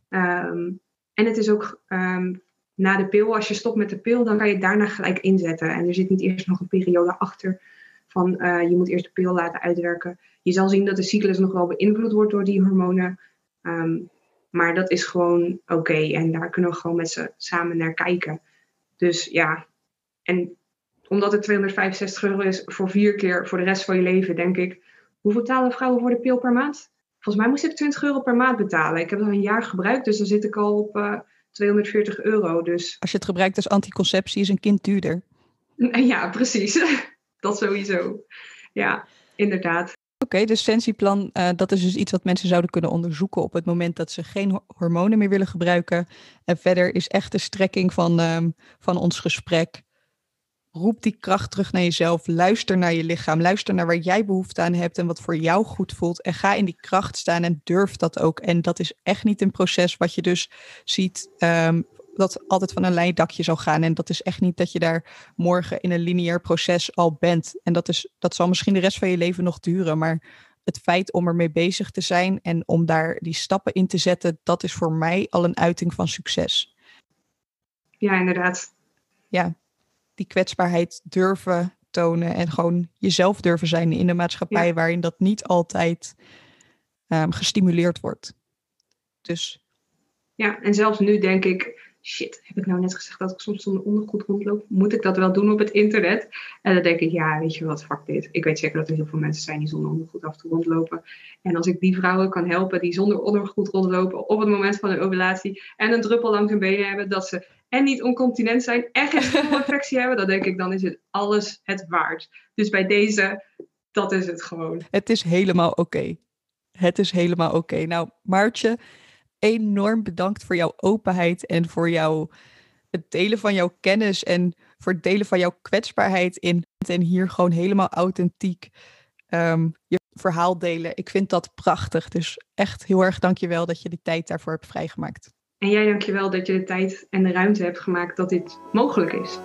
Um, en het is ook um, na de pil, als je stopt met de pil, dan kan je het daarna gelijk inzetten. En er zit niet eerst nog een periode achter van uh, je moet eerst de pil laten uitwerken je zal zien dat de cyclus nog wel beïnvloed wordt door die hormonen. Um, maar dat is gewoon oké okay. en daar kunnen we gewoon met ze samen naar kijken. Dus ja, en omdat het 265 euro is voor vier keer voor de rest van je leven, denk ik, hoeveel betalen vrouwen voor de pil per maand? Volgens mij moest ik 20 euro per maand betalen. Ik heb al een jaar gebruikt, dus dan zit ik al op uh, 240 euro. Dus... Als je het gebruikt als anticonceptie, is een kind duurder. Ja, precies. Dat sowieso. Ja, inderdaad. Oké, okay, dus Sensiplan, uh, dat is dus iets wat mensen zouden kunnen onderzoeken op het moment dat ze geen hormonen meer willen gebruiken. En verder is echt de strekking van, um, van ons gesprek. Roep die kracht terug naar jezelf. Luister naar je lichaam. Luister naar waar jij behoefte aan hebt en wat voor jou goed voelt. En ga in die kracht staan en durf dat ook. En dat is echt niet een proces wat je dus ziet um, dat altijd van een lijn dakje zal gaan. En dat is echt niet dat je daar morgen in een lineair proces al bent. En dat, is, dat zal misschien de rest van je leven nog duren. Maar het feit om ermee bezig te zijn en om daar die stappen in te zetten, dat is voor mij al een uiting van succes. Ja, inderdaad. Ja, die kwetsbaarheid durven tonen en gewoon jezelf durven zijn in een maatschappij ja. waarin dat niet altijd um, gestimuleerd wordt. Dus. Ja, en zelfs nu denk ik, shit, heb ik nou net gezegd dat ik soms zonder ondergoed rondloop? Moet ik dat wel doen op het internet? En dan denk ik, ja, weet je wat, fuck dit. Ik weet zeker dat er heel veel mensen zijn die zonder ondergoed af toe rondlopen. En als ik die vrouwen kan helpen die zonder ondergoed rondlopen op het moment van een ovulatie en een druppel langs hun benen hebben, dat ze en niet oncontinent zijn en geen infectie hebben, dan denk ik, dan is het alles het waard. Dus bij deze, dat is het gewoon. Het is helemaal oké. Het is helemaal oké. Nou, Maartje, enorm bedankt voor jouw openheid en voor jouw, het delen van jouw kennis en voor het delen van jouw kwetsbaarheid in en hier gewoon helemaal authentiek um, je verhaal delen. Ik vind dat prachtig. Dus echt heel erg dankjewel dat je de tijd daarvoor hebt vrijgemaakt. En jij dankjewel dat je de tijd en de ruimte hebt gemaakt dat dit mogelijk is.